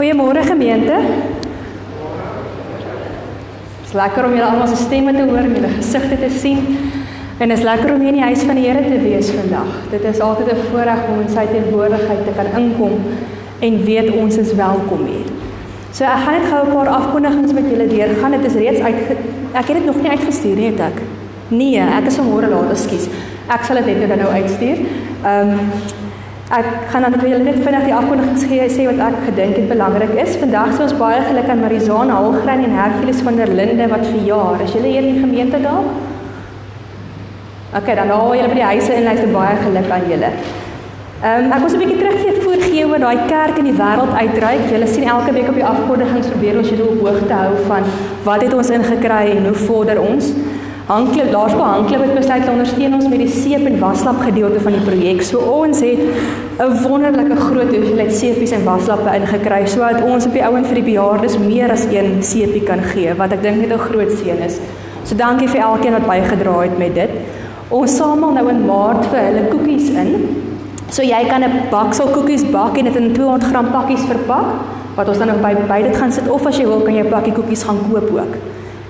Goeiemôre gemeente. Dit is lekker om julle almal se stemme te hoor, julle gesigte te sien. En is lekker om hier in die huis van die Here te wees vandag. Dit is altyd 'n voorreg om in sy teenwoordigheid te kan inkom en weet ons is welkom hier. So ek gaan net gou 'n paar afkondigings met julle deurgaan. Dit is reeds uit ek het dit nog nie uitgestuur nie, het ek. Nee, ek is vanmôre laat, ekskuus. Ek sal dit net nou uitstuur. Ehm um, Ek gaan dan vir julle net vinnig die afkondigings gee sê wat ek gedink het belangrik is. Vandag sê ons baie geluk aan Marizaan Holgren en Hercules van der Linde wat verjaar. Is julle hier in die gemeente dalk? OK, dan nou julle by die huise en luister baie geluk aan julle. Ehm um, ek was 'n bietjie teruggee voorgee oor daai kerk in die wêreld uitreik. Julle sien elke week op die afkondigings probeer ons julle op hoogte hou van wat het ons ingekry en hoe vorder ons. Hanklip daar's by Hanklip het besluit te ondersteun ons met die seep en waslap gedeelte van die projek. So ons het 'n wonderlike groot hoeveelheid seepies en waslappe ingekry sodat ons op die ouend vir die bejaardes meer as een seepie kan gee wat ek dink net 'n groot seën is. So dankie vir elkeen wat bygedra het met dit. Ons samel nou in Maart vir hulle koekies in. So jy kan 'n baksel koekies bak en dit in 200 gram pakkies verpak wat ons dan nog by by dit gaan sit of as jy wil kan jy 'n pakkie koekies gaan koop ook.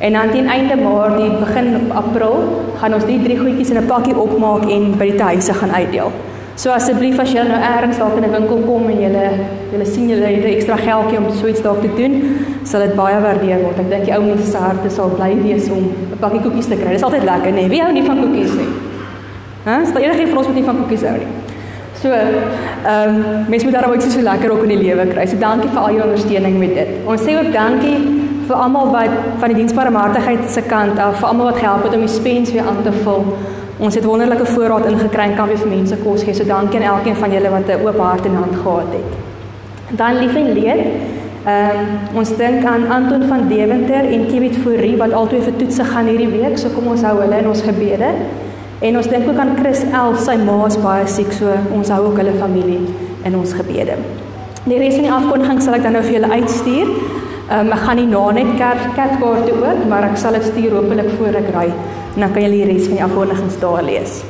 En dan teen einde Maart, die begin April, gaan ons die drie goedjies in 'n pakkie opmaak en by die huise gaan uitdeel. So asseblief as jy nou ergens dalk in 'n winkel kom en jy jy sien jy het ekstra geldjie om so iets dalk te doen, sal dit baie waardeer word. Ek dink die ou mense se harte sal bly wees om 'n pakkie koekies te kry. Dit is altyd lekker, nee. Wie hou nie van koekies nie? Hæ? Is daar enige van ons wat nie van koekies hou nie? So, ehm um, mense moet daarom ook so lekker ook in die lewe kry. So dankie vir al jou ondersteuning met dit. Ons sê ook dankie vir almal wat van die diensbarmhartigheid se kant af, vir almal wat gehelp het om die spens weer aan te vul. Ons het wonderlike voorraad ingekry en kan weer vir mense kos gee. So dankie aan elkeen van julle wat 'n oop hart en hand gehad het. Dan lief en leed. Ehm um, ons dink aan Anton van Deventer en Kibit Fourie wat albei vir toetse gaan hierdie week. So kom ons hou hulle in ons gebede. En ons dink ook aan Chris Elf, sy ma is baie siek, so ons hou ook hulle familie in ons gebede. Die res van die afkondiging sal ek dan nou vir julle uitstuur. Um, ek gaan nie na net kerk kerkkaarte ook, maar ek sal dit stuur hopelik voor ek ry en dan kan julle die res van die afkondigings daar lees.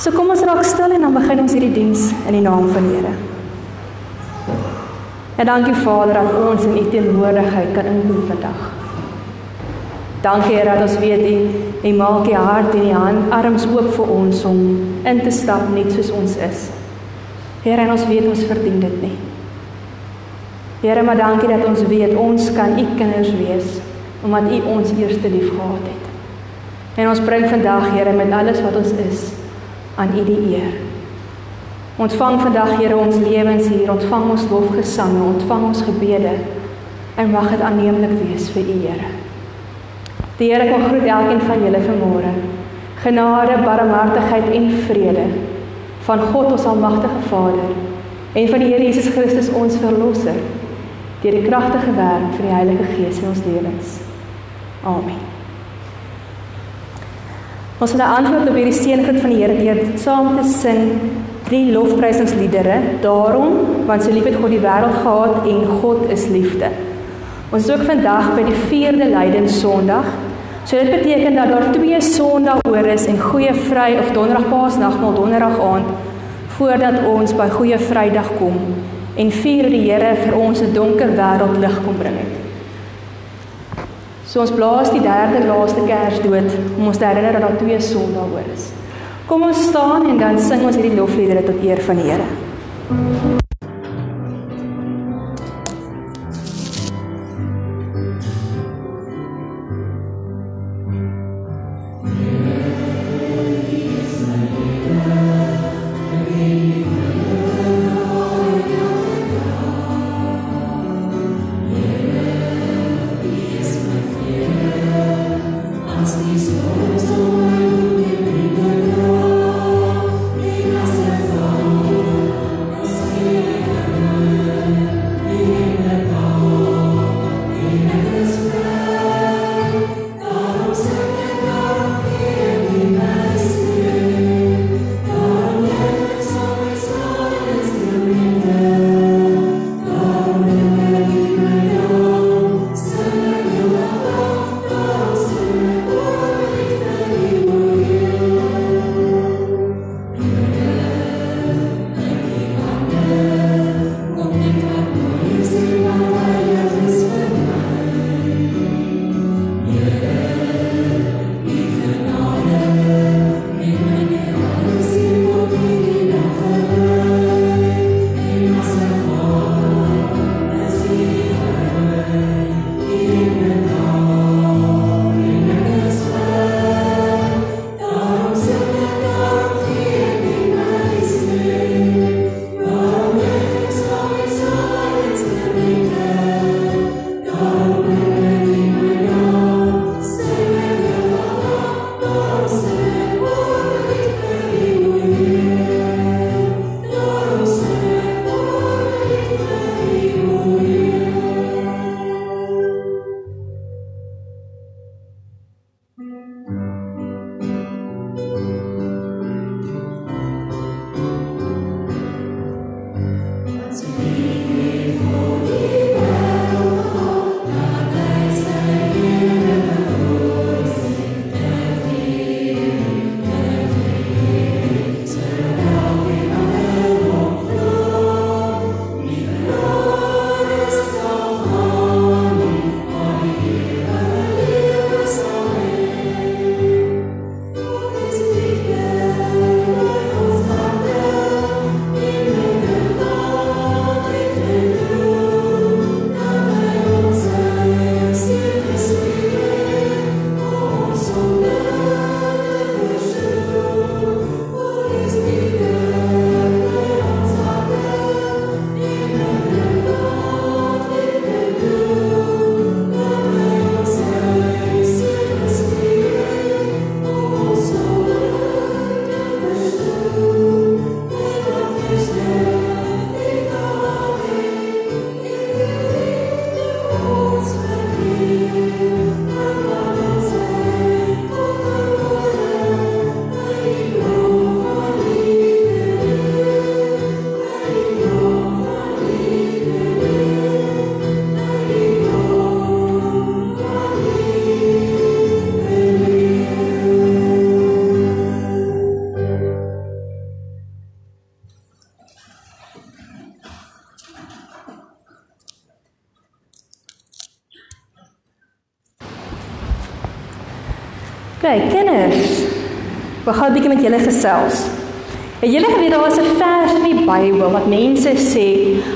So kom ons raak stil en dan begin ons hierdie diens in die naam van die Here. En dankie Vader dat ons in U teenwoordigheid kan inkom vandag. Dankie Here dat ons weet U U maak U hart en U hand arms oop vir ons om in te stap net soos ons is. Here, ons weet ons verdien dit nie. Here, maar dankie dat ons weet ons kan u kinders wees omdat u ons eerste lief gehad het. En ons bring vandag, Here, met alles wat ons is aan u die eer. Ontvang vandag, Here, ons lewens hier, ontvang ons lofgesange, ontvang ons gebede en mag dit aanneemlik wees vir u, Here. Die Here kom groet elkeen van julle vanmôre. Genade, barmhartigheid en vrede van God ons almagtige Vader en van die Here Jesus Christus ons verlosser deur die kragtige werk van die Heilige Gees in ons lewens. Amen. Ons wil antwoord op hierdie seëngroet van die Here deur saam te sing drie lofprysingsliedere. Daarom, want so lief het God die wêreld gehad en God is liefde. Ons is ook vandag by die 4de Lydenssondag. So dit beteken dat daar twee Sondae oor is en Goeie Vry of Donderdag Paasnagmaal Donderdag aand voordat ons by Goeie Vrydag kom en vier die Here vir ons 'n donker wêreld lig kom bring het. So ons blaas die derde laaste kers dood om ons te herinner dat daar twee sondae oor is. Kom ons staan en dan sing ons hierdie lofliedere tot eer van die Here. OK, 'n bietjie met julle gesels. Het julle geweet daar was 'n vers in die Bybel wat mense sê,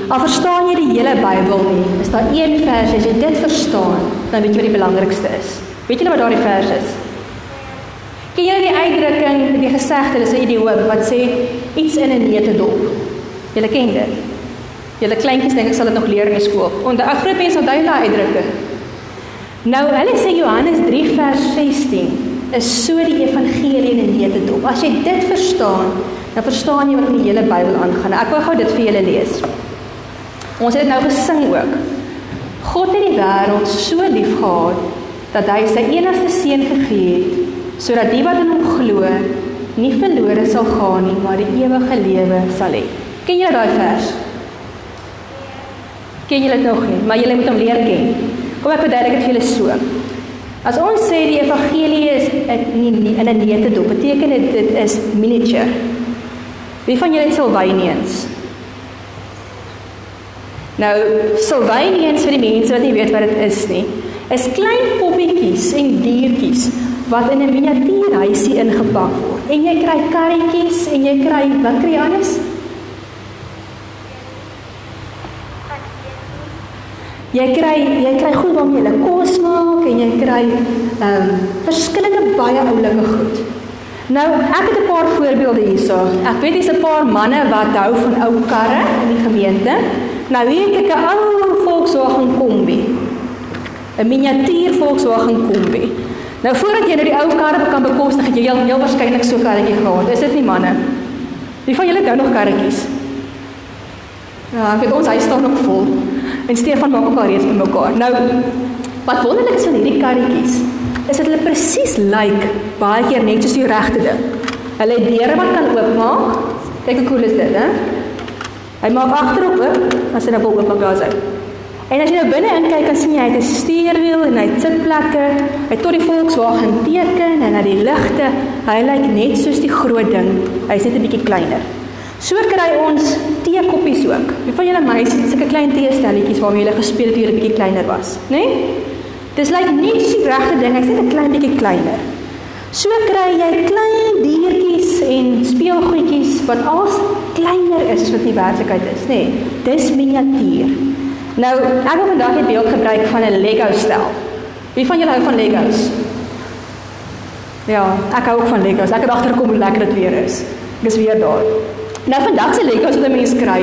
al verstaan jy die hele Bybel nie, is daar een vers as jy dit verstaan, dan weet jy wat die belangrikste is. Weet julle wat daardie vers is? Ken julle die uitdrukking, die gesegde, dis 'n idioom wat sê iets in 'n neute dop. Julle ken dit. Julle kleintjies dink ek sal dit nog leer in die skool. Onder 'n groot mense onthou daai uitdrukking. Nou, hulle sê Johannes 3 vers 16 is so die evangelie in neute dop. As jy dit verstaan, dan verstaan jy wat die hele Bybel aangaan. Ek wil gou dit vir julle lees. Ons het dit nou gesing ook. God het die wêreld so lief gehad dat hy sy enigste seun gegee het sodat die wat in hom glo nie verlore sal gaan nie, maar die ewige lewe sal hê. Ken jy daai vers? Ken jy dit nog nie, maar jy moet hom leer ken. Kom ek verduidelik dit vir julle so. As ons sê die evangelie is in nie in 'n neete dop, beteken dit dit is miniature. Wie van julle het Sylvanians? Nou, Sylvanians vir die mense wat nie weet wat dit is nie, is klein poppetjies en diertjies wat in 'n miniatuurhuisie ingepak word. En jy kry karretjies en jy kry wat kry anders? Jy kry jy kry goed waarmee jy kos maak en jy kry ehm um, verskillende baie oulike goed. Nou, ek het 'n paar voorbeelde hierso. Ek weet dis 'n paar manne wat hou van ou karre in die gemeente. Nou hier het ek 'n ou Volkswagen Kombi. 'n Miniatuur Volkswagen Kombi. Nou voordat jy nou die ou karre kan bekostig, het jy heel, heel waarskynlik so 'n karretjie gehad. Is dit nie manne? Wie van julle het nou nog karretjies? Ja, ek weet ons huis staan nog vol. En Stefan maak ook al reeds met mekaar. Nou, wat wonderlik is van hierdie karretjies, is dat hulle presies lyk like, baie keer net soos die regte ding. Hulle het deure wat kan oopmaak. Kyk hoe cool is dit, hè? Hy maak agterop oop as hy nou wil oopmaak daar sy. En as jy nou binne inkyk, kan sien jy hy het 'n stuurwiel en hy het sitplekke. Hy het tot die Volkswagen teken en hy die ligte. Hy lyk net soos die groot ding. Hy's net 'n bietjie kleiner. So kry ons teekoppies ook. Wie van julle meisies het sulke klein teestelletjies waarmee julle gespeel het toe julle bietjie kleiner was, né? Nee? Dis lyk like nie so regte ding, hy's net 'n klein bietjie kleiner. So kry jy klein diertjies en speelgoedjies wat als kleiner is as wat die werklikheid is, nê? Nee, dis miniatuur. Nou, ek wil vandag 'n beeld gebruik van 'n Lego stel. Wie van julle hou van Legos? Ja, ek hou ook van Legos. Ek het agterkom hoe lekker dit weer is. Ek is weer daar. Nou vandag se Legos wat 'n mens kry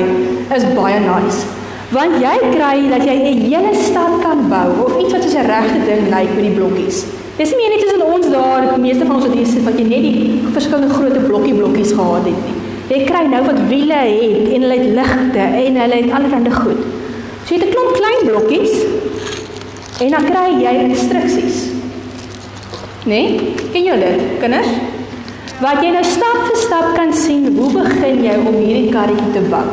is baie nice. Want jy kry dat jy 'n hele stad kan bou of iets wat soos 'n regte ding lyk met die blokkies. Dis nie meer net soos in ons daar, die meeste van ons wat hier sit wat jy net die verskillende groot blokkie blokkies gehad het nie. Jy kry nou wat wiele het en hulle het ligte en hulle het allerlei goed. So jy het 'n klomp klein blokkies en dan kry jy instruksies. Nee? Ken jy dit, kinders? Wat jy nou stap vir stap kan sien hoe begin jy om hierdie karretjie te bou.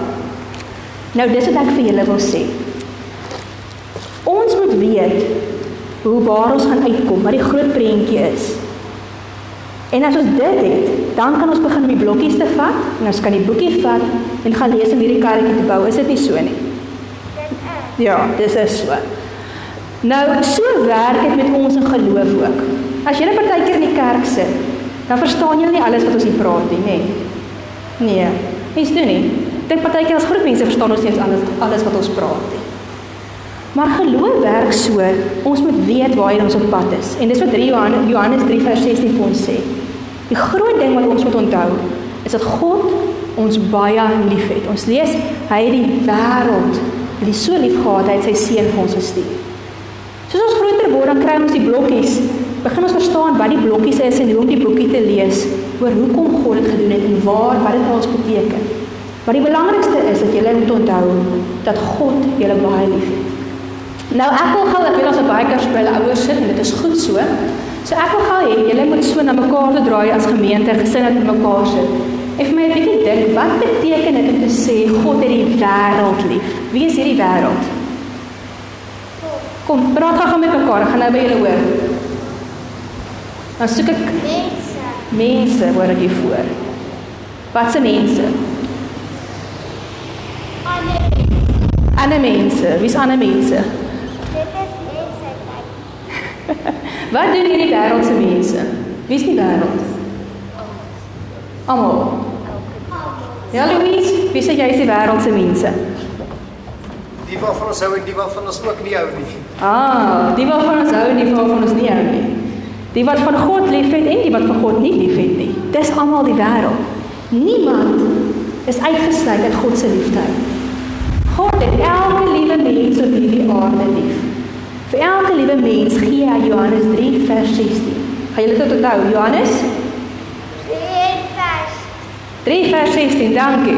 Nou dis wat ek vir julle wil sê. Ons moet weet hoe waar ons gaan uitkom, wat die groot prentjie is. En as ons dit het, dan kan ons begin om die blokkies te vat en ons kan die boekie vat en gaan lees om hierdie karretjie te bou. Is dit nie so nie? Ja, dis is so. Nou, so werk dit met ons in geloof ook. As jy net partykeer in die kerk sit dan verstaan jy nie alles wat ons hier praat nie, nê? Nee. mens doen nie. Dink partykeer as groep mense verstaan ons nie alles alles wat ons praat nie. Maar geloof werk so, ons moet weet waar ons op pad is. En dis wat 3 Johannes Johannes 3 vers 16 vir ons sê. Die groot ding wat ons moet onthou is dat God ons baie liefhet. Ons lees hy het die wêreld lief so lief gehad hy het sy seun vir ons gestuur. Soos ons groter word, dan kry ons die blokkies begin ons verstaan wat die blokkies is en hoe om die boekie te lees oor hoekom God dit gedoen het en waar wat dit alles beteken. Maar die belangrikste is dat jy moet onthou dat God julle baie liefhet. Nou ek wil gou dat julle as 'n baie kers by hulle ouers sit en dit is goed so. So ek wil gou hê julle moet so na mekaar te draai as gemeente, gesin met mekaar sit. En vir my 'n bietjie dink, wat beteken dit om te sê God het die wêreld lief? Wie is hierdie wêreld? Kom, praat gou met mekaar, ek gaan nou by julle hoor. Dan soek ek mense. Mense hoor ek hier voor. Wat se mense? Ander mense. Ander mense. Wie's ander mense? Dit is mense. Wat doen hierdie wêreld se mense? Wie is die wêreld? Almal. Ja, Louise, wie sê jy is die wêreld se mense? Die waarvan ons hou en die waarvan ons ook nie hou nie. Ah, die waarvan ons hou en die waarvan ons nie hou nie. Die wat van God liefhet en die wat van God nie liefhet nie. Dis almal die wêreld. Niemand is uitgesluit uit God se liefde. God het elke liewe mens op hierdie aarde lief. Vir elke liewe mens gee hy Johannes 3 vers 16. Gaan julle dit onthou? Johannes 3 vers 16. Dankie.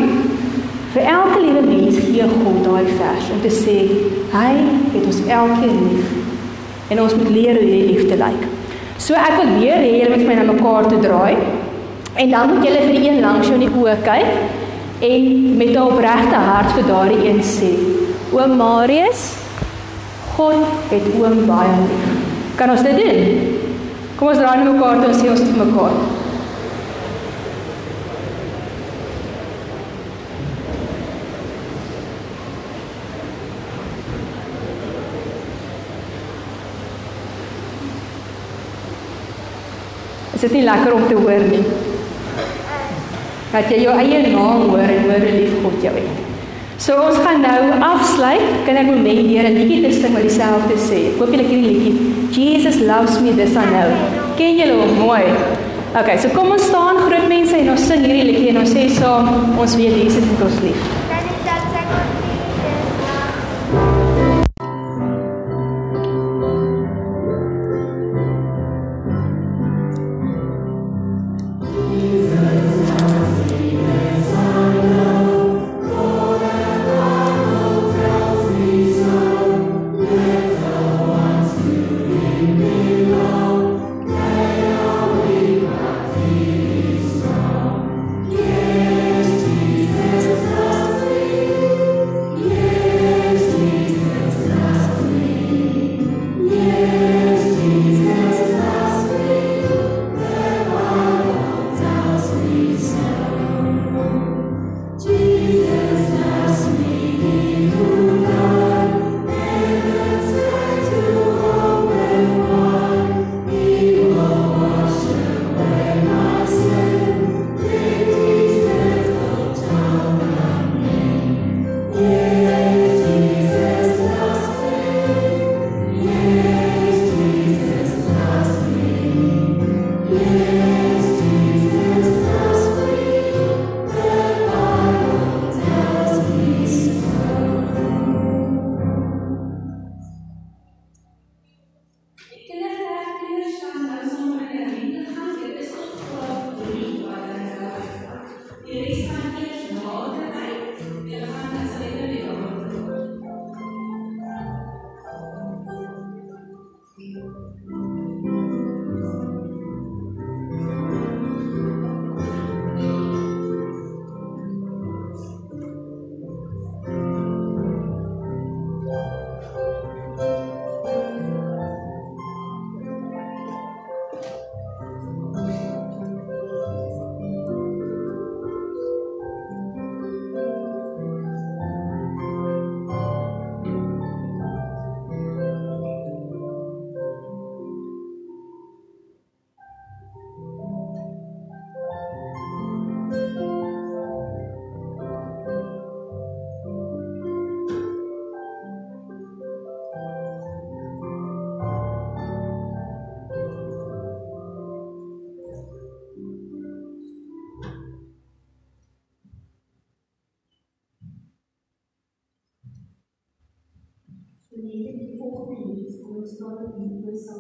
Vir elke liewe mens gee God daai vers om te sê hy het ons elkeen lief. En ons moet leer hoe hierdie liefde lyk. So ek wil weer hê julle moet my na mekaar toe draai. En dan moet julle vir die een langs jou in die oë kyk en met 'n opregte hart vir daardie een sê: Oom Marius, God het oom baie lief. Kan ons dit doen? Kom ons draai na mekaar toe en sê ons vir mekaar. Is dit nie lekker om te hoor nie? Dat jy jou eie naam hoor en hoor hoe lief God jou het. So ons gaan nou afsluit. Kindermoment deur 'n liedjie te sing wat dieselfde sê. Ek hoop julle ken die liedjie. Jesus loves me this I know. Ken julle hom mooi? Okay, so kom ons staan groot mense en ons sing hierdie liedjie en ons sê saam ons weet Jesus het ons lief.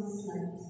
In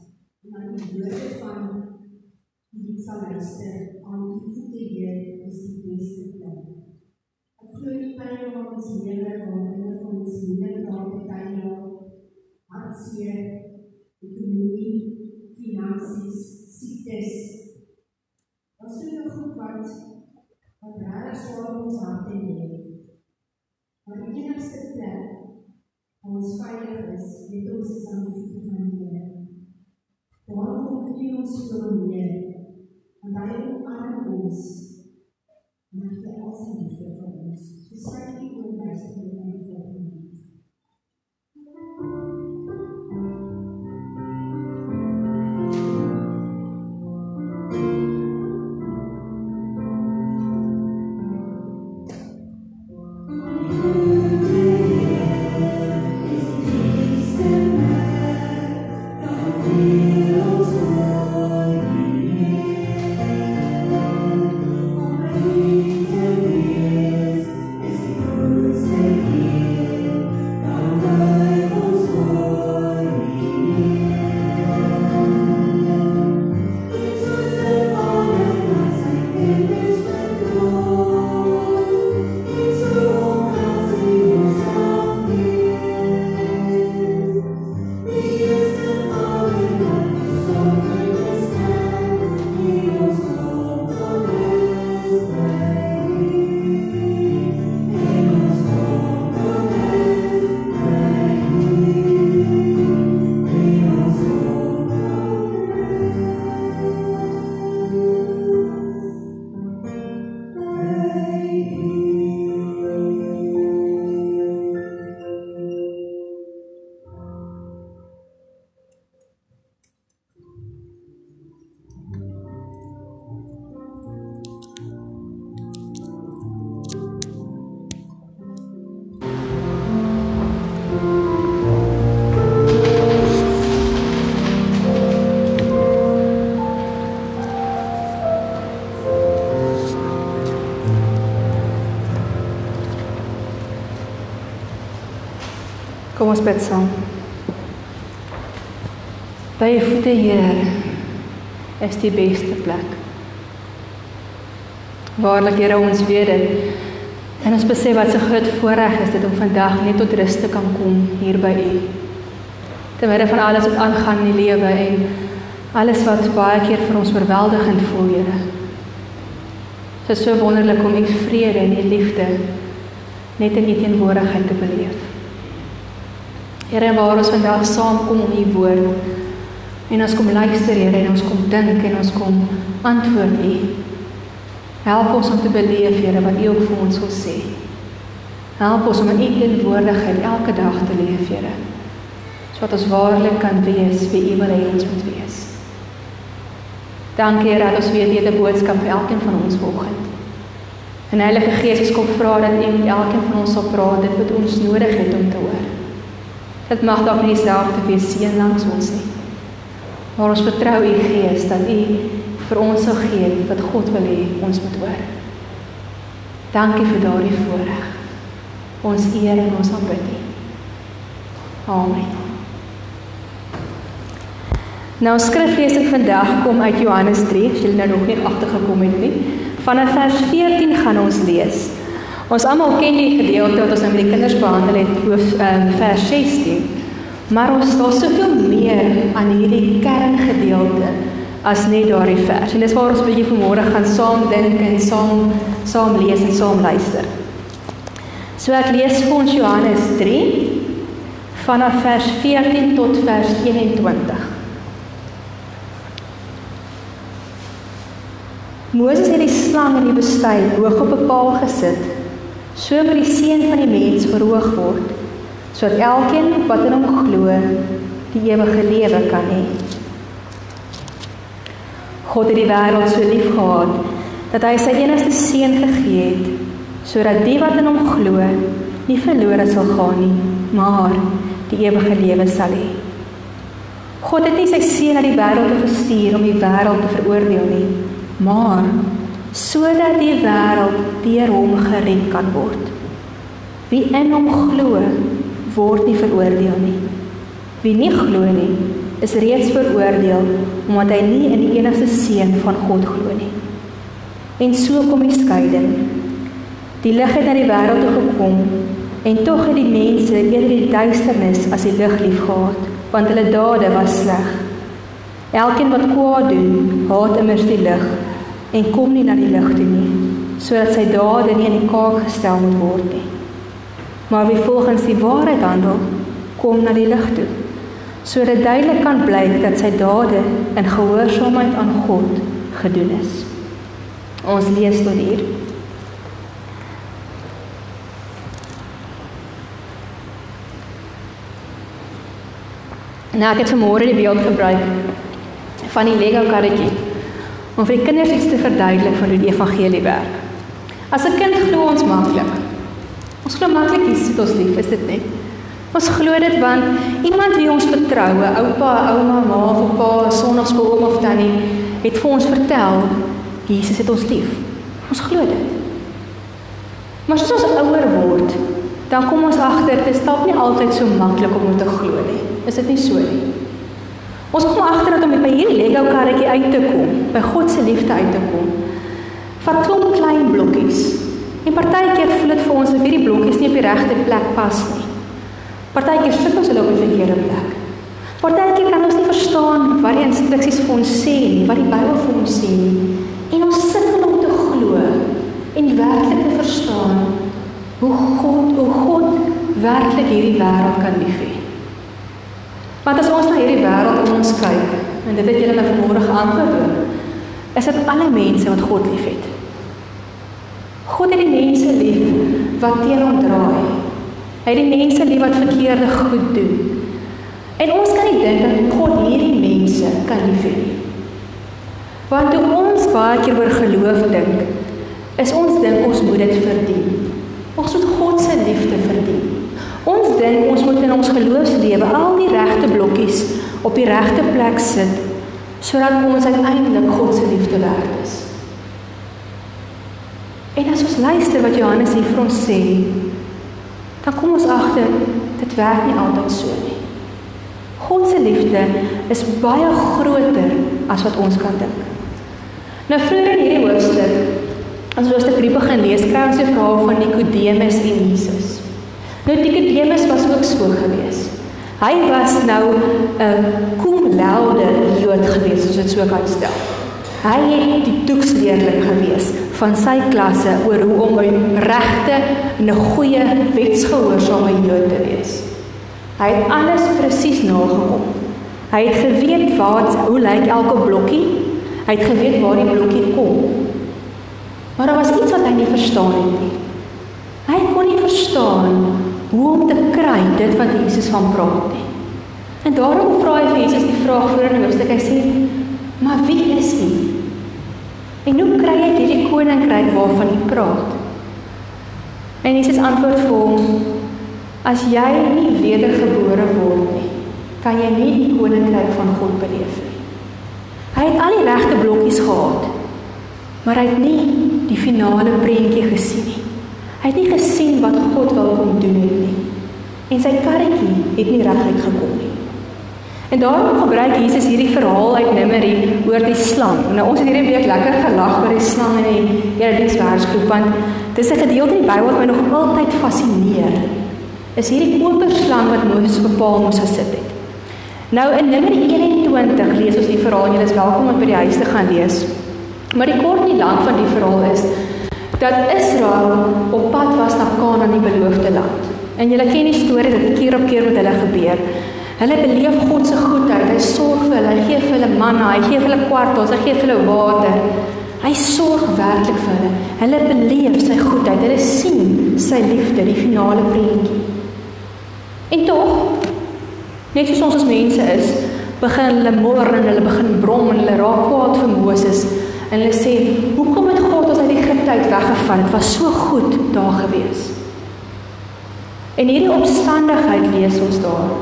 Kom ons bid saam. By U voete, Here, is die beste plek. Waarlik, Here, ons weet dit. En ons besef wat 'n groot voorreg is dit om vandag net tot rus te kan kom hier by U. Te midde van alles wat aangaan in die lewe en alles wat baie keer vir ons oorweldigend voel, Here. Dit is so wonderlik om U vrede en U liefde net in U teenwoordigheid te beleef. Here, waar ons vandag saamkom om U woord en ons kom luister, Here, en ons kom dink en ons kom antwoord U. Help ons om te beleef, Here, wat U ook vir ons wil sê. Help ons om in U teenwoordigheid elke dag te leef, Here. Sodat ons waarlik kan wees wie U wil hê ons moet wees. Dankie, Here, dat ons weet jy het 'n boodskap vir elkeen van ons vanoggend. En Heilige Gees, ons kom vra dat U met elkeen van ons sal praat dit wat ons nodig het om te hoor. Dit mag dalk nie dieselfde wees seën langs ons nie. Maar ons vertrou U Gees dat U vir ons sal gee wat God wil hê ons moet hoor. Dankie vir daardie voorreg. Ons eer en ons aanbid U. Amen. Nou skriflesing vandag kom uit Johannes 3, as julle nou nog nie agtergekom het nie. Vanaf vers 14 gaan ons lees. Ons almal ken die gedeelte wat ons nou met die kinders behandel het, hoof um, vers 16. Maar ons daar soveel meer aan hierdie kerngedeelte as net daardie vers. En dis waar ons bietjie vanmôre gaan saam dink en saam saam lees en saam luister. So ek lees vir ons Johannes 3 vanaf vers 14 tot vers 21. Moses het die slang in die woestyn hoog op 'n paal gesit So moet die seun van die mens verhoog word sodat elkeen wat in hom glo die ewige lewe kan hê. God het die wêreld so lief gehad dat hy sy enigste seun gegee het sodat die wat in hom glo nie verlore sal gaan nie, maar die ewige lewe sal hê. God het nie sy seun na die wêreld gestuur om die wêreld te veroordeel nie, maar sodat die wêreld deur hom gered kan word. Wie in hom glo, word nie veroordeel nie. Wie nie glo nie, is reeds veroordeel omdat hy nie in die enigste seun van God glo nie. En so kom die skeiding. Die lig het na die wêreld toe gekom en tog het die mense eerder die duisternis as die lig liefgehad, want hulle dade was sleg. Elkeen wat kwaad doen, haat immers die lig en kom nie na die lig toe nie, sodat sy dade nie in die kaak gestel moet word nie. Maar wie volgens die waarheid handel, kom na die lig toe, sodat duidelik kan blyk dat sy dade in gehoorsaamheid aan God gedoen is. Ons lees tot hier. Nou ek het vanmôre die beeld gebruik van die Lego karretjie om vir die kinders iets te verduidelik van hoe die evangelie werk. As 'n kind glo ons maklik. Ons glo maklik Jesus het ons lief, is dit nie? Ons glo dit want iemand wie ons vertrou, oupa, ouma, ma of pa, sonnaskool oom of tannie, het vir ons vertel Jesus het ons lief. Ons glo dit. Maar as ons ouer word, dan kom ons agter dit is dalk nie altyd so maklik om te glo nie. Is dit nie so nie? Ons kom agter dat om by hierdie Lego karretjie uit te kom, by God se liefde uit te kom. Vat klomp klein blokkies. En partykeer voel dit vir ons of hierdie blokkies nie op die regte plek pas nie. Partykeer sit ons hulle op 'n verkeerde plek. Partykeer kan ons nie verstaan wat die instruksies vir ons sê nie, wat die Bybel vir ons sê nie. En ons sukkel om te glo en werklik te verstaan hoe God, hoe God werklik hierdie wêreld kan liefhê. Want as ons na hierdie wêreld om ons kyk, en dit het julle nou vanmôre geantwoord oor, is dit alle mense wat God liefhet. God het die mense lief wat teen hom draai. Hy het die mense lief wat verkeerde goed doen. En ons kan nie dink dat God hierdie mense kan liefhê nie. Want toe ons baie keer oor geloof dink, is ons dink ons moet dit verdien. Ons moet God se liefde verdien. Dink ons moet in ons geloofslewe al die regte blokkies op die regte plek sit sodat ons uiteindelik God se liefde werd is. En as ons luister wat Johannes hier vir ons sê, dan kom ons agter dit werk nie altyd so nie. God se liefde is baie groter as wat ons kan dink. Nou vroeër in hierdie hoofstuk As ons hoofstuk 3 begin lees, kry ons 'n verhaal van Nikodemus en Jesus. Nou Nikodemus was ook so gewees. Hy was nou 'n cum laude Jood gewees, soos dit so kan stel. Hy het die toetsleerling gewees van sy klasse oor hoe om 'n regte en 'n goeie wetsgehoorsame Jood te wees. Hy het alles presies nagekom. Hy het geweet waar hoe lyk elke blokkie. Hy het geweet waar die blokkie kom. Maar daar was iets wat hy nie verstaan het nie. Hy kon nie verstaan hoe om te kry dit wat Jesus van praat nie. En daarom vra hy vir Jesus die vraag voor in die hoofstuk. Hy sê: "Maar wie is U? En hoe kry ek hierdie koninkryk waarvan U praat?" En Jesus antwoord vir hom: "As jy nie wedergebore word nie, kan jy nie die koninkryk van God beleef nie." Hy het al die regte blokkies gehad, maar hy het nie die finale prentjie gesien nie. Hy het nie gesien wat God wil kom doen het nie. En sy karretjie het nie reguit gekom nie. En daarom gebruik Jesus hierdie verhaal uit Numeri oor die slang. Nou ons het hierdie week lekker gelag oor die slang in die Erediensversgroep want dis 'n gedeelte in die Bybel wat my nog altyd fascineer. Is hierdie koperslang wat Moses op 'n paal moes gesit het. Nou in Numeri 21 lees ons die verhaal en jy is welkom om by die huis te gaan lees. Maar die kort en lank van die verhaal is dat Israel op pad was na Kanaan, die beloofde land. En julle ken die storie dat dit keer op keer met hulle gebeur. Hulle beleef God se goedheid. Hy sorg vir hulle, hy gee vir hulle manna, hy gee vir hulle kwartels, hy gee vir hulle water. Hy sorg werklik vir hulle. Hulle beleef sy goedheid. Hulle sien sy liefde, die finale prentjie. En tog net soos ons as mense is, begin hulle mor en hulle begin brom en hulle raak kwaad vir Moses En hulle sê, "Hoekom het Uit weggevat? Dit was so goed daar gewees." En hierdie omstandigheid lees ons daar.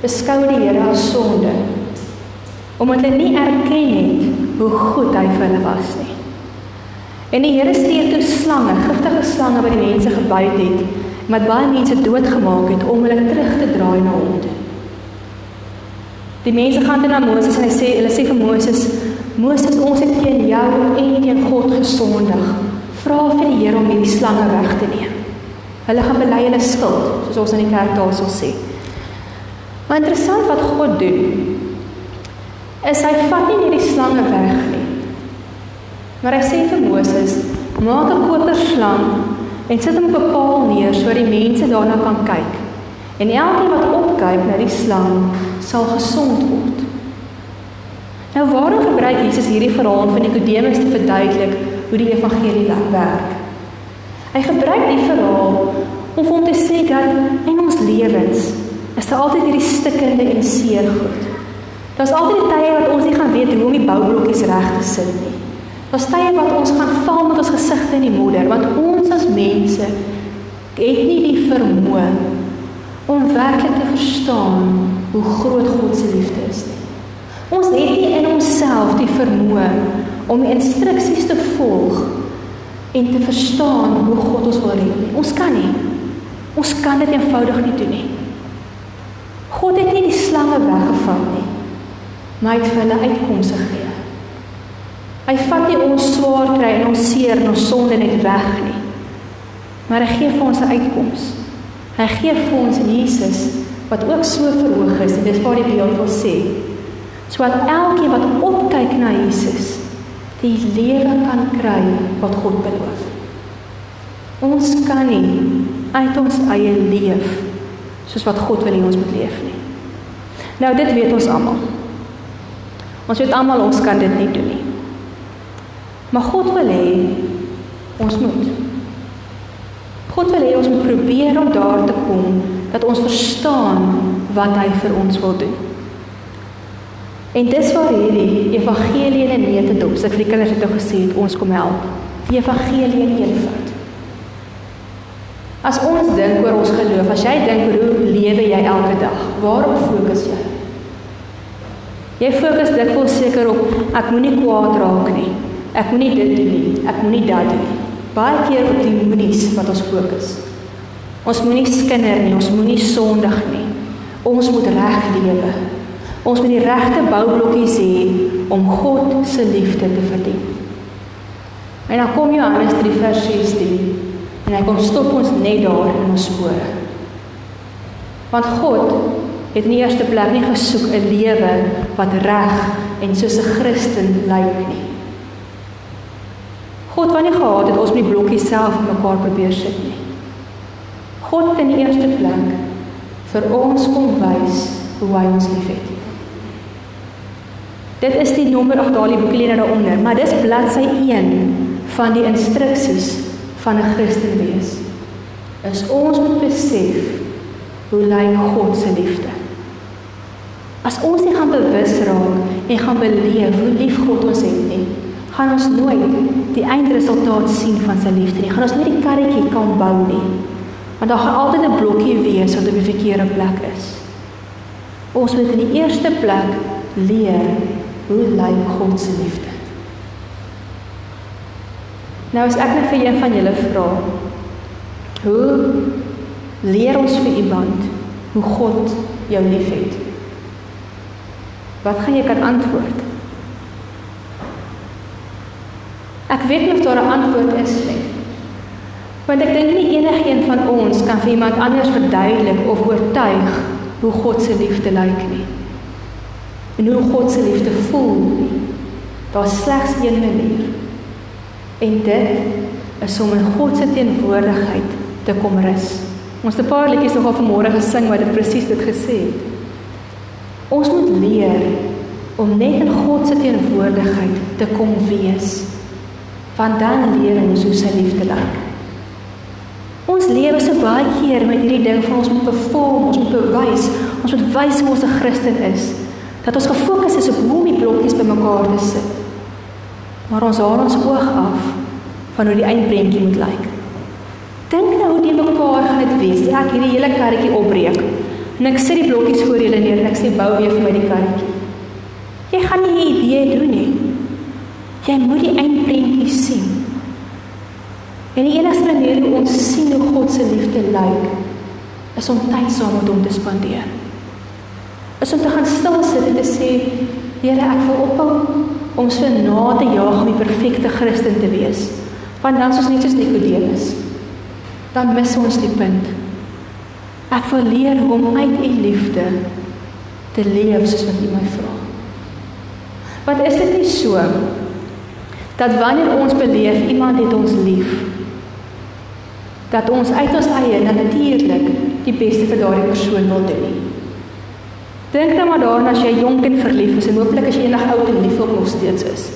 Beskou die Here as sonde. Omdat hulle nie erken het hoe goed hy vir hulle was nie. En die Here stuur toe slange, giftige slange wat die mense gebyt het, wat baie mense doodgemaak het om hulle terug te draai na hom toe. Die mense gaan dan na Moses en hy sê, hulle sê vir Moses, Moses, ons het teen jou en teen God gesondig. Vra vir die Here om hierdie slange weg te neem. Hulle gaan bely hulle skuld, soos ons in die kerk daar sal sê. Maar interessant wat God doen. Is hy vat nie hierdie slange weg nie. Maar hy sê vir Moses, maak 'n koperslang en sit hom op 'n paal neer sodat die mense daarna kan kyk. En elkeen wat opkyk na die slang, sal gesond word. Nou waarom gebruik Jesus hierdie verhaal van Nikodemus te verduidelik hoe die evangelie werk? Hy gebruik die verhaal om om te sê dat in ons lewens is daar altyd hierdie stikkende en seer goed. Daar's altyd tye wat ons nie gaan weet hoe om die boublokkies reg te sit nie. Daar's tye wat ons gaan val met ons gesigte in die modder want ons as mense het nie die vermoë om werklik te verstaan hoe groot God se liefde is nie. Ons het nie in onsself die vermoë om die instruksies te volg en te verstaan hoe God ons wil red nie. Ons kan nie. Ons kan dit eenvoudig nie doen nie. God het nie die slange weggevat nie, maar hy het vir hulle uitkomste gegee. Hy vat nie ons swaar kry en ons seer en ons sonde net weg nie. Maar hy gee vir ons 'n uitkoms. Hy gee vir ons Jesus wat ook so verhoog is en dis waar die wil sê sodat elkeen wat opkyk na Jesus die lewe kan kry wat God beloof. Ons kan nie uit ons eie leef soos wat God wil hê ons moet leef nie. Nou dit weet ons almal. Ons weet almal ons kan dit nie doen nie. Maar God wil hê ons moet. God wil hê ons moet probeer om daar te kom dat ons verstaan wat hy vir ons wil doen. En dis waar hierdie evangelie in neete dop. Sy vir die kinders het ook gesê ons kom help. Die evangelie in eenvoud. As ons dink oor ons geloof, as jy dink oor hoe lewe jy elke dag, waarop fokus jy? Jy fokus dit vol seker op ek moenie kwaad raak nie. Ek moenie dit doen nie. Ek moenie dat doen nie. Baie keer op die moenies wat ons fokus. Ons moenie skinder nie, ons moenie sondig nie. Ons moet reg lewe. Ons moet die regte boublokkies hê om God se liefde te verdien. En dan kom Johannes 3 vers 16 en hy kom stop ons net daar in ons spore. Want God het in die eerste plek nie gesoek 'n lewe wat reg en soos 'n Christen lyk nie. God wou nie gehad het ons met die blokkies self mekaar probeer sit nie. God het in die eerste plek vir ons kom wys hoe hy ons liefhet. Dit is die nommer ag daai boekie lê daaronder, maar dis bladsy 1 van die instruksies van 'n Christen wees. Is ons moet besef hoe lyk God se liefde. As ons nie gaan bewus raak en gaan beleef hoe lief God ons het nie, gaan ons nooit die eindresultaat sien van sy liefde nie. Gaan ons nooit die karretjie kan bou nie. Want daar gaan altyd 'n blokkie wees wat op die verkeerde plek is. Ons moet in die eerste plek leer hoe lyk God se liefde. Nou as ek net vir een van julle vra, hoe leer ons vir iemand hoe God jou liefhet? Wat gaan jy kan antwoord? Ek weet nie of daar 'n antwoord is nie. Want ek dink nie enigiemand van ons kan vir iemand anders verduidelik of oortuig hoe God se liefde lyk nie. En hoe God se liefde voel nie. Daar's slegs een manier. En dit is om in God se teenwoordigheid te kom rus. Ons het 'n paar liedjies nogal vanmôre gesing wat dit presies dit gesê het. Ons moet leer om net in God se teenwoordigheid te kom wees want dan leer ons hoe sy liefde lyk. Ons lewe so baie keer met hierdie ding van ons moet perform, ons moet bewys, ons moet wys hoe ons 'n Christen is. Dat ons gefokus is op hoe om die blokkies bymekaar te sit. Maar ons haal ons oog af van hoe die eindprentjie moet lyk. Dink nou hoe die mekaar gaan dit wees. Ek hierdie hele karretjie opbreek. En ek sit die blokkies voor julle neer en ek sê bou weer vir my die karretjie. Jy gaan nie 'n idee doen nie. Jy moet die eindprentjie sien. En die enigste manier hoe ons sien hoe God se liefde lyk, is om tyd saam met hom te spandeer. Is om te gaan stil sit en te sê, Here, ek wil ophou om so na te jaag om die perfekte Christen te wees. Want dan is ons net soos Nikodemus. Dan mis ons die punt. Ek wil leer hoe om uit u liefde te leef soos wat u my vra. Want is dit nie so dat wanneer ons beleef iemand het ons lief dat ons uit ons eie natuurlik die beste vir daardie persoon wil doen. Dink nou maar daaraan as jy jonk en verlief is en hooplik as jy eendag oud en lief nog steeds is.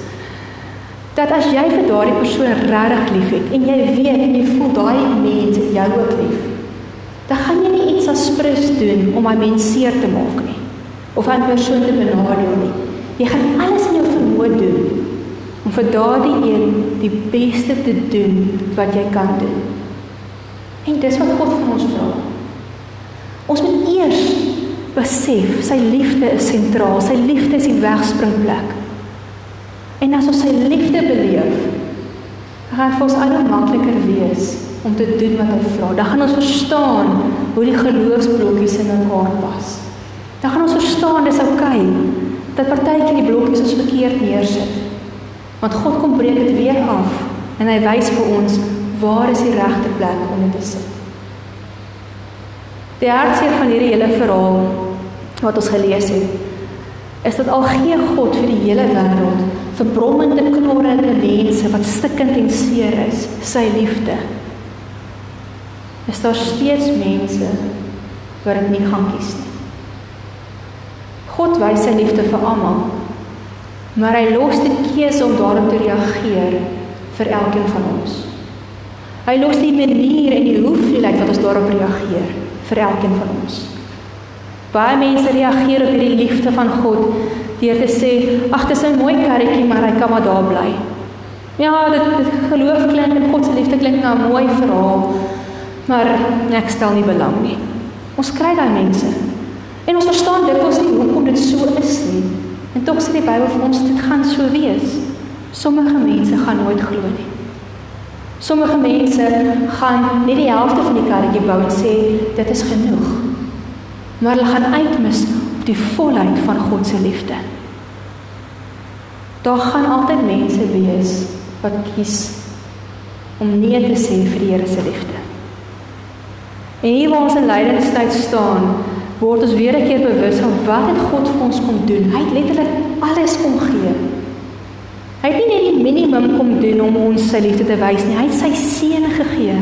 Dat as jy vir daardie persoon regtig liefhet en jy weet en jy voel daai mens het jou ook lief, dan gaan jy nie iets as prins doen om 'n mens seer te maak nie of 'n persoon te benadeel nie. Jy gaan alles in jou vermoë doen om vir daardie een die beste te doen wat jy kan doen. En dis wat God van ons vra. Ons moet eers besef sy liefde is sentraal. Sy liefde is die wegspringplek. En as ons sy liefde beleef, gaan vir ons al makliker wees om te doen wat hy vra. Dan gaan ons verstaan hoe die geloofsblokkies in mekaar pas. Dan gaan ons verstaan dis oukei okay, dat partykeer die blokkies ons verkeerd neersit. Want God kom breek dit weer af en hy wys vir ons waar is die regte plek om dit te sit. Die hartseer van hierdie hele verhaal wat ons gelees het, is dat al gee God vir die hele wêreld verbrommende knorrende mense wat stikkend en seer is, sy liefde. Is daar steeds mense wat dit nie gaan kies nie. God wys sy liefde vir almal, maar hy los die keuse om daarop te reageer vir elkeen van ons. Hy los die manier en die hoeveelheid wat ons daarop reageer vir elkeen van ons. Baie mense reageer op hierdie liefde van God deur te sê, "Ag, dis 'n mooi karretjie, maar hy kan maar daar bly." Ja, dit, dit geloof klink en God se liefde klink nou 'n mooi verhaal, maar ek stel nie belang nie. Ons kry daai mense. En ons verstaan dit was nie hoekom dit so is nie. En tog sê die Bybel vir ons dit gaan so wees. Sommige mense gaan nooit glo nie. Sommige mense gaan net die helfte van die karretjie bou en sê dit is genoeg. Maar hulle gaan uitmis op die volheid van God se liefde. Daar gaan altyd mense wees wat kies om nee te sê vir die Here se liefde. En hier waar ons in lydingstyd staan, word ons weer 'n keer bewus van wat het God vir ons kom doen. Hy het letterlik alles kom gee. Hy het nie net die minimum kom doen om ons sy liefde te wys nie. Hy het sy seun gegee.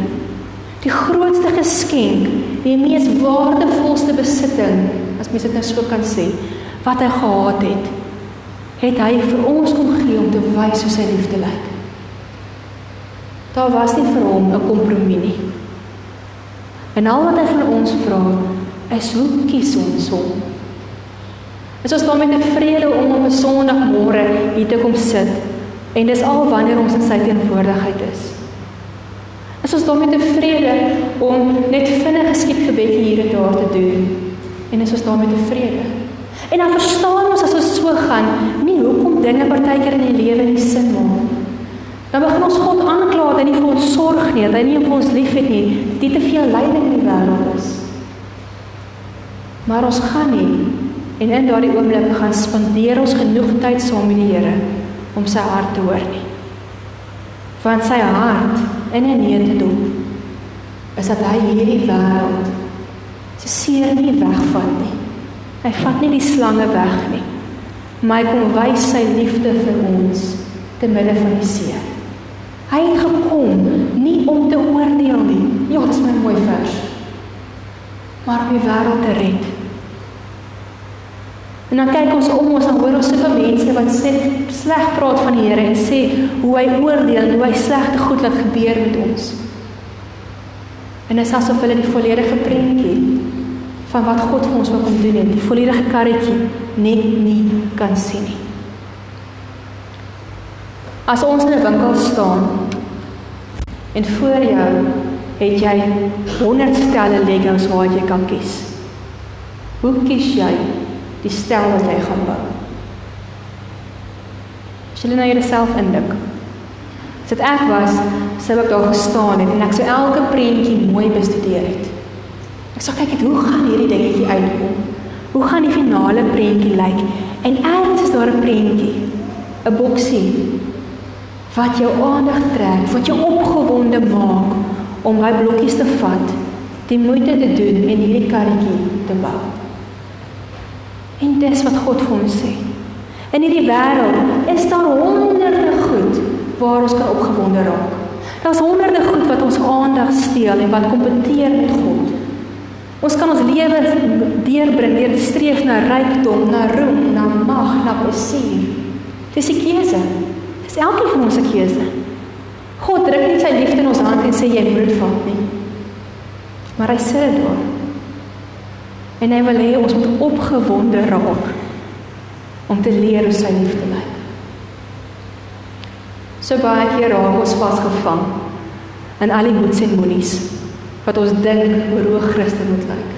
Die grootste geskenk, die mees waardevolste besitting, as mens dit nou so kan sê, wat hy gehad het, het hy vir ons kom gee om te wys hoe sy liefde lyk. Daar was nie vir hom 'n kompromie nie. En al wat hy van ons vra, is hoe kies ons hom? Is ons dan met 'n vrede om op 'n Sondagmôre hier te kom sit en dis al wanneer ons in sy teenwoordigheid is? Is ons dan met 'n vrede om net vinnige skietgebedjie hier en daar te doen? En is ons dan met 'n vrede? En dan verstaan ons as ons so gaan, nie hoekom dinge partykeer in die lewe nie sin maak. Dan begin ons God aankla dat hy nie vir ons sorg nie, dat hy nie vir ons liefhet nie, dat dit te veel lyding in die wêreld is. Maar ons gaan nie en in daardie oomblik gaan spandeer ons genoeg tyd saam met die Here om sy hart te hoor nie. Want sy hart in 'n nee te doen is dat hy hierdie wêreld se seer nie wegvat nie. Hy vat nie die slange weg nie. Maar hy kom wys sy liefde vir ons te midde van die seer. Hy het gekom nie om te oordeel nie. Ja, dis my mooi vers. Maar om die wêreld te red. En dan kyk ons om ons en hoor ons soveel mense wat sê sleg praat van die Here en sê hoe hy oordeel en hoe hy slegte goed laat gebeur met ons. En dit is asof hulle die volledige prentjie van wat God vir ons wil kom doen het, die volledige karretjie net nie kan sien nie. As ons in 'n winkel staan en voor jou het jy 100 stelle Legos waar jy kan kies. Hoe kies jy die stel wat jy gaan bou. As jy nou jouself indink. As dit ek was, sou ek daar gestaan het en ek sou elke prentjie mooi bestudeer het. Ek sou kyk het hoe gaan hierdie dingetjie uitkom? Hoe gaan die finale prentjie lyk? En eers is daar 'n prentjie, 'n boksie wat jou aandag trek, wat jou opgewonde maak om daai blokkies te vat, die moeite te doen en hierdie karretjie te bou. En dis wat God vir ons sê. In hierdie wêreld is daar honderde goed waar ons kan opgewonde raak. Daar's honderde goed wat ons aandag steel en wat kompeteer met God. Ons kan ons lewe deurbring deur te streef na rykdom, na roem, na mag, na plesier. Dis 'n keuse. Dis elkeen van ons se keuse. God druk nie sy liefde in ons hand en sê jy moet vat nie. Maar hy sê dit daar. En hy wil hê ons moet opgewonde raak om te leer hoe sy liefde lyk. So baie keer raak ons vasgevang in al die moeds en moenies wat ons dink hoe hoe Christus moet lyk.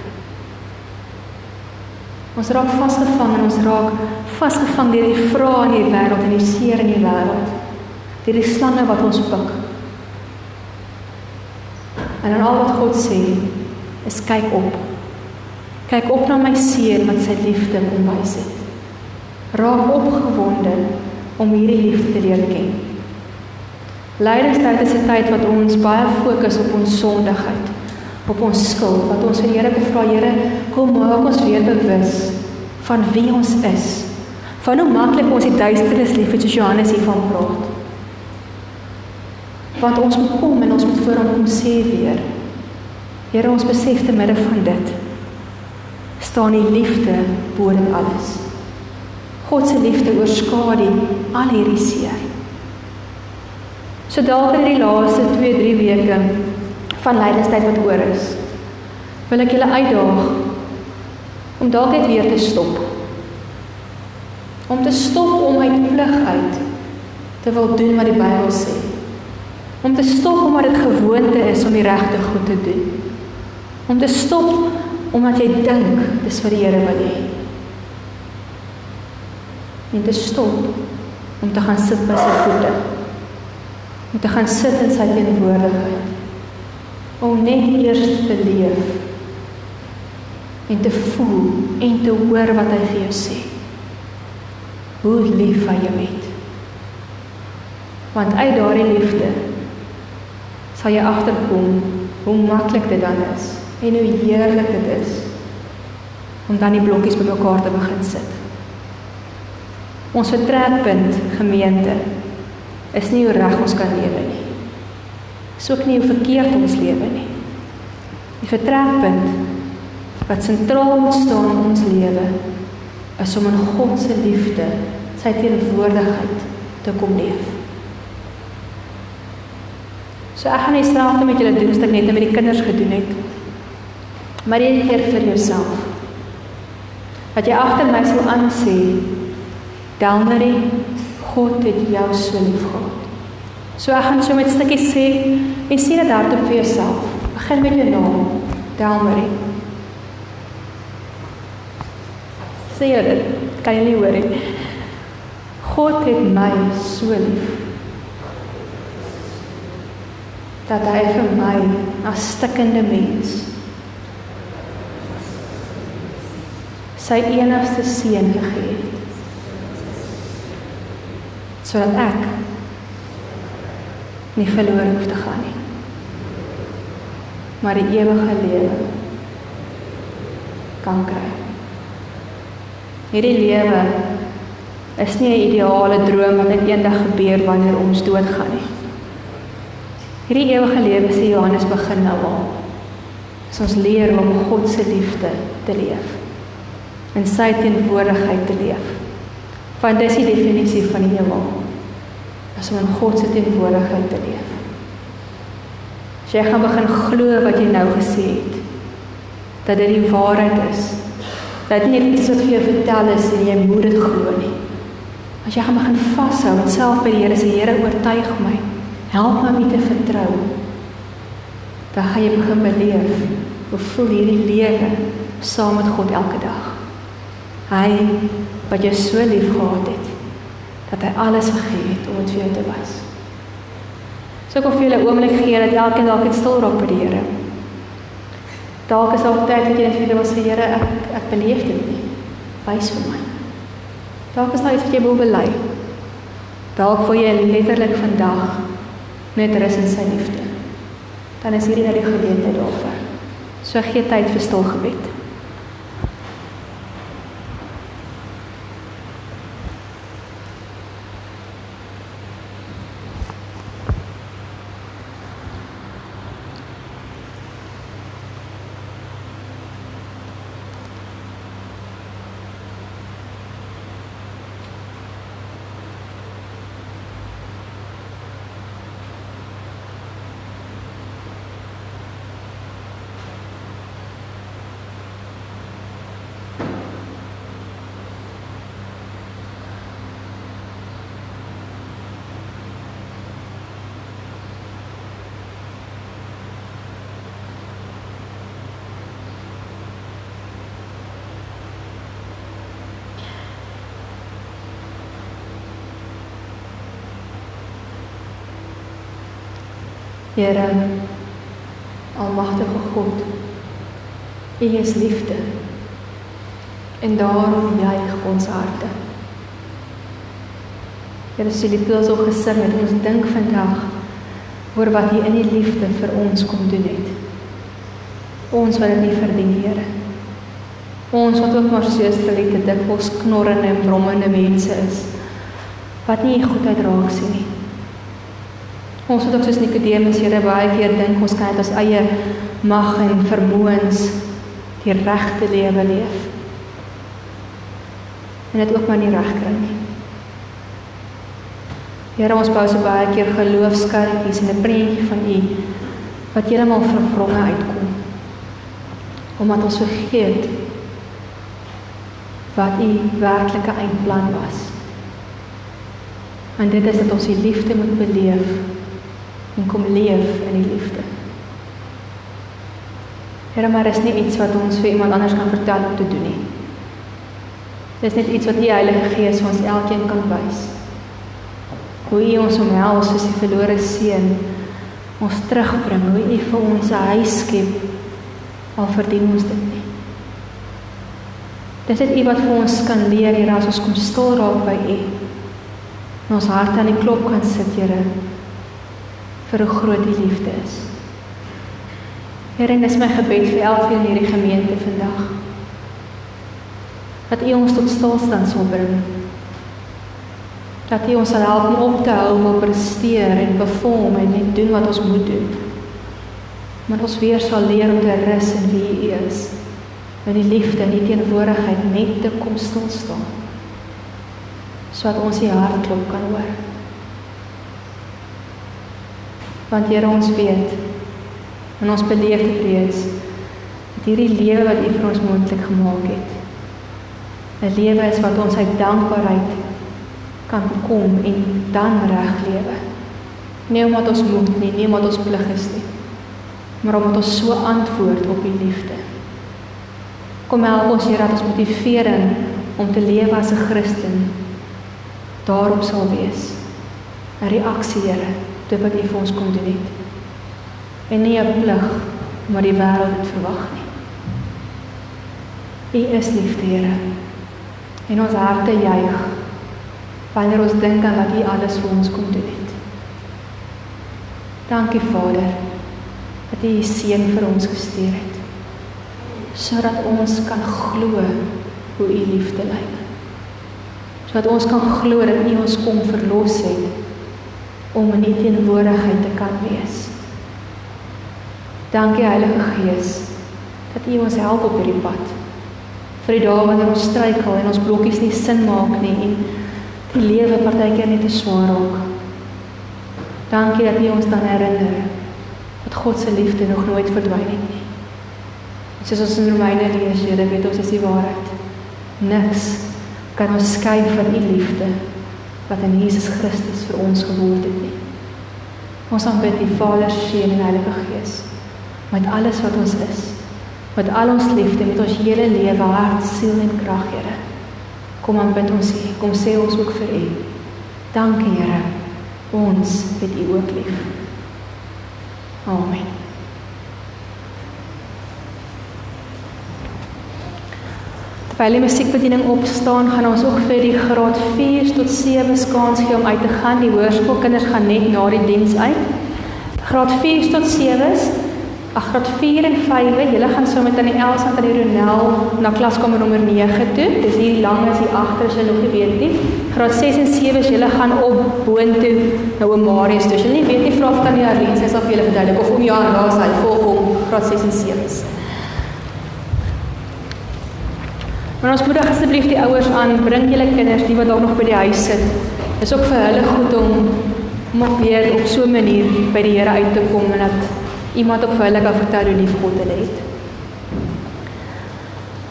Ons raak vasgevang en ons raak vasgevang deur die vrae in die wêreld en die seer in die wêreld. Deur die slange wat ons pik. En al wat God sê is kyk op Kyk op na my seun wat sy liefde kom wys het. Raak opgewonde om hierdie liefde te leer ken. Lydingstyd is 'n tyd wat ons baie fokus op ons sondigheid, op ons skuld, wat ons vir Here vra, Here, kom maak ons weer bewus van wie ons is. Van hoe maklik ons die duisternis lief het, soos Johannes hiervan praat. Want ons moet kom en ons moet voor hom kom sê weer. Here, ons besef te midde van dit staan die liefde bo dit alles. God se liefde oorskadu al hierdie seer. So dalk in die laaste 2-3 weke van lydenstyd wat oor is, wil ek julle uitdaag om dalk net weer te stop. Om te stop om uit plig uit te wil doen wat die Bybel sê. Om te stop omdat dit gewoonte is om die regte goed te doen. Om te stop omdat jy dink dis vir die Here wil hê. En te stop om te gaan sit by sy voete. om te gaan sit in sy teenwoordigheid. Om net eers te leef en te voel en te hoor wat hy vir jou sê. Hoe lief hy jou het. Want uit daardie liefde sal jy agterkom hoe maklik dit dan is en hoe heerlik dit is om dan die blokkies bymekaar te begin sit. Ons vertrekpunt gemeente is nie hoe reg ons kan lewe nie. Dis ook nie hoe verkeerd ons lewe nie. Die vertrekpunt wat sentraal staan in ons lewe is om in God se liefde, sy teenwoordigheid te kom leef. So ek gaan nie selfde met julle doen as ek net met die kinders gedoen het. Maar jy keer vir jouself. Wat jy agter my sou aansê, Delmarie, God het jou so lief gehad. So ek gaan so met stukkies sê en sê dit hardop vir jouself. Begin met jou naam, Delmarie. Sê dit, kan jy nie hoor nie. God het my so lief. dat hy vir my as stikkende mens sy enigste seun gegee het sodat ek nie verlore hoef te gaan nie maar die ewige lewe kan kry hierdie lewe is nie 'n ideale droom wat net eendag gebeur wanneer ons doodgaan nie Hierdie ewige lewe sê Johannes begin nou al. As ons leer om God se liefde te leef. In sy teenwoordigheid te leef. Want dis die definisie van die hemel. As om in God se teenwoordigheid te leef. As jy gaan begin glo wat jy nou gesê het, dat dit die waarheid is. Dat nie iets wat vir jou vertel is en jy moet dit glo nie. As jy gaan begin vashou en self by die Here sê Here oortuig my Help my om te vertrou. Dan gaan jy begin beleef hoe voel hierdie lewe saam met God elke dag. Hy wat jou so lief gehad het dat hy alles gegee het om dit vir jou te wys. So ek wil vir julle 'n oomblik gee dat elkeen dalk net stil raak by die Here. Dalk is daar tyd wat jy net vir hom sê Here, ek ek beleef dit nie. Wys vir my. Dalk is daar iets wat jy wil bely. Dalk voel jy letterlik vandag net rus in sy liefde. Dan is hierdie nou die geleentheid daarvoor. So gee tyd vir stil gebed. Here Almagtige God U is liefde en daarom juig ons harte. Here sê dit ook gesing het ons dink vandag oor wat U in die liefde vir ons kom doen het. Ons wat dit nie verdien Here ons wat ook maar soos verlede dikwels knorrende en brommende mense is wat nie goedheid raak sien nie Ons het ook soos Nikodemus Here baie keer dink ons kan dit ons eie mag en vermoëns die regte lewe leef. En dit ook maar nie reg kry nie. Here ons bou so baie keer geloofskarretjies en 'n prentjie van U wat heeltemal vervronge uitkom. Omdat ons vergeet wat U werklike eindplan was. En dit is dat ons die liefde moet beleef en kom leef in die liefde. Here, maar is nie iets wat ons vir iemand anders kan vertel om te doen nie. Dis net iets wat die Heilige Gees vir ons elkeen kan wys. Hoe U ons omhels soos die verlore seun ons terugbring, hoe U vir ons 'n huis skep al verdien ons dit nie. Dis dit U wat vir ons kan leer hier as ons kom stil raak by U. En ons hart aan die klop kan sit, Here, vir hoe groot U liefde is. Here, dis my gebed vir elkeen in hierdie gemeente vandag. Dat U ons tot stilstand sal bring. Dat U ons sal help om op te hou om presteer en perform en net doen wat ons moet doen. Maar ons weer sal leer om te rus in wie U is. In die liefde en die teenwoordigheid net te kom stil staan. Sodat ons die hartklop kan hoor. Want Here ons weet en ons beleef dit reeds dat hierdie lewe wat U vir ons moontlik gemaak het 'n lewe is wat ons uit dankbaarheid kan kom en dan reg lewe. Nie omdat ons moet nie, nie omdat ons plig is nie, maar omdat ons so antwoord op U liefde. Kom help ons Here dat ons motivering om te lewe as 'n Christen daarop sal wees. 'n Reaksie, Here, dit wat U vir ons kom doen het. En nie 'n plig, maar die wêreld het verwag nie. U is liefde, Here. En ons harte juig wanneer ons dink aan wat U alles vir ons kom doen het. Dankie Vader dat U U seun vir ons gestuur het sodat ons kan glo hoe U liefde lyk. Sodat ons kan glo dat U ons kom verlos het om in U teenwoordigheid te kan wees. Dankie Heilige Gees dat U ons help op hierdie pad. Vir die dae wanneer ons struikel en ons blokkies nie sin maak nie en die lewe partykeer net te swaar raak. Dankie dat U ons dan herinner dat God se liefde nog nooit verdwyn het nie. Soos ons in Romeine lees, Here, weet ons is die waarheid. Niks kan ons skei van U liefde wat in Jesus Christus vir ons geword het nie. Ons aanbid die Vader, Seun en Heilige Gees met alles wat ons is. Met al ons liefde, met ons hele lewe, hart, siel en krag, Here. Kom aanbid ons U. Kom sê ons ook vir U. Dankie, Here. Ons het U ook lief. Amen. Terwyl die musiekbediening opstaan, gaan ons ook vir die graad 4 tot 7 kans gee om uit te gaan. Die hoërskoolkinders gaan net na die diens uit. Graad 4 tot 7s, ag graad 4 en 5, julle gaan so met aan die Els en die Ronel na klaskamer nommer 9 toe. Dis hier lank as hier agter as jy nog nie weet nie. Graad 6 en 7s, julle gaan op boontoe na oom Marius toe. As jy nie weet nie, vra vir tannie Arlene, sy sal vir julle verduidelik of oom Jan daar is, hy volg op graad 6 en 7s. Maar ons moedig asseblief die ouers aan, bring julle kinders die wat dalk nog by die huis sit. Dis ook vir hulle goed om om ook weer op so 'n manier by die Here uit te kom en dat iemand ook vir hulle kan vertel hoe lief God hulle het.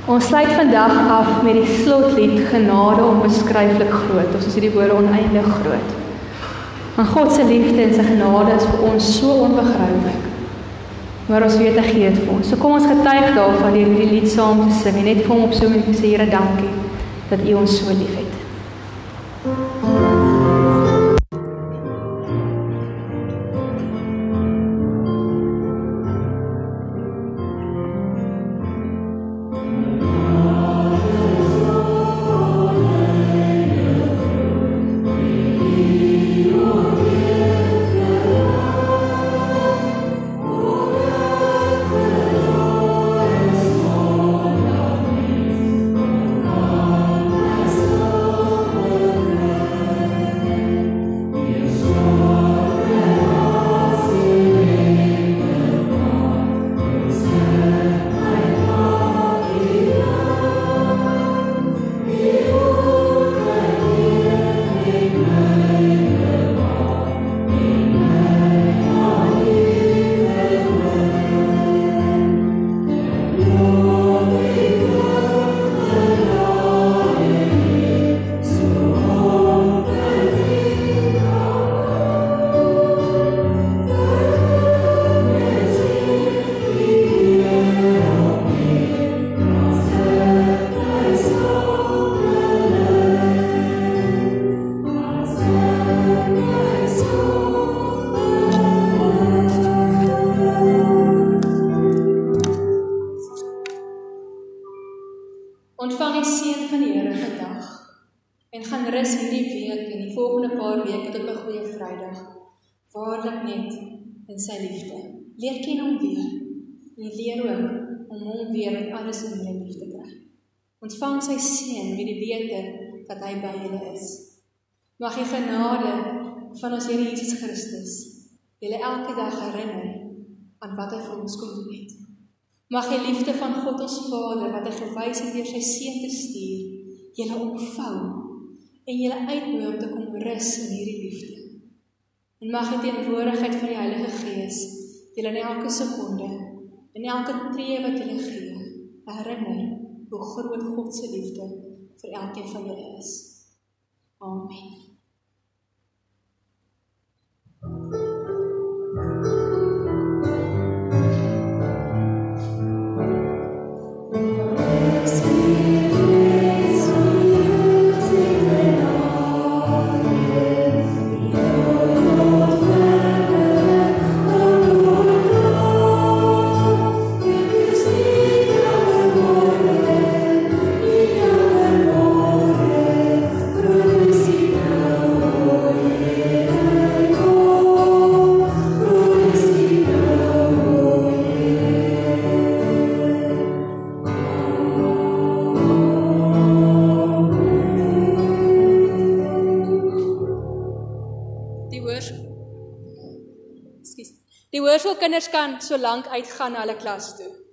Ons sluit vandag af met die slotlied Genade onbeskryflik groot. Ons sê die woorde oneindig groot. Want God se liefde en sy genade is vir ons so onbegryplik maar ons weet hy gee dit vir ons. So kom ons getuig daarvan deur hierdie lied saam te sing en net vir hom op so 'n manier sê Here dankie dat U ons so liefhet. Thank in sy liefde. Leer ken hom weer. En leer ook om hom weer met alles in jou liefde te kry. Ontvang sy seën met die wete dat hy by julle is. Mag die genade van ons Here Jesus Christus julle elke dag herinner aan wat hy vir ons kom doen het. Mag die liefde van God ons Vader wat hy gewys het deur sy seun te stuur, julle opvou en julle uitnooi om te kom rus in hierdie liefde. En mag die teenwoordigheid van die Heilige Gees julle in elke sekonde en elke tree wat julle gee, herinner hoe groot God se liefde vir elkeen van julle is. Amen. Hoërskoolkinders kan so lank uitgaan na hulle klas toe.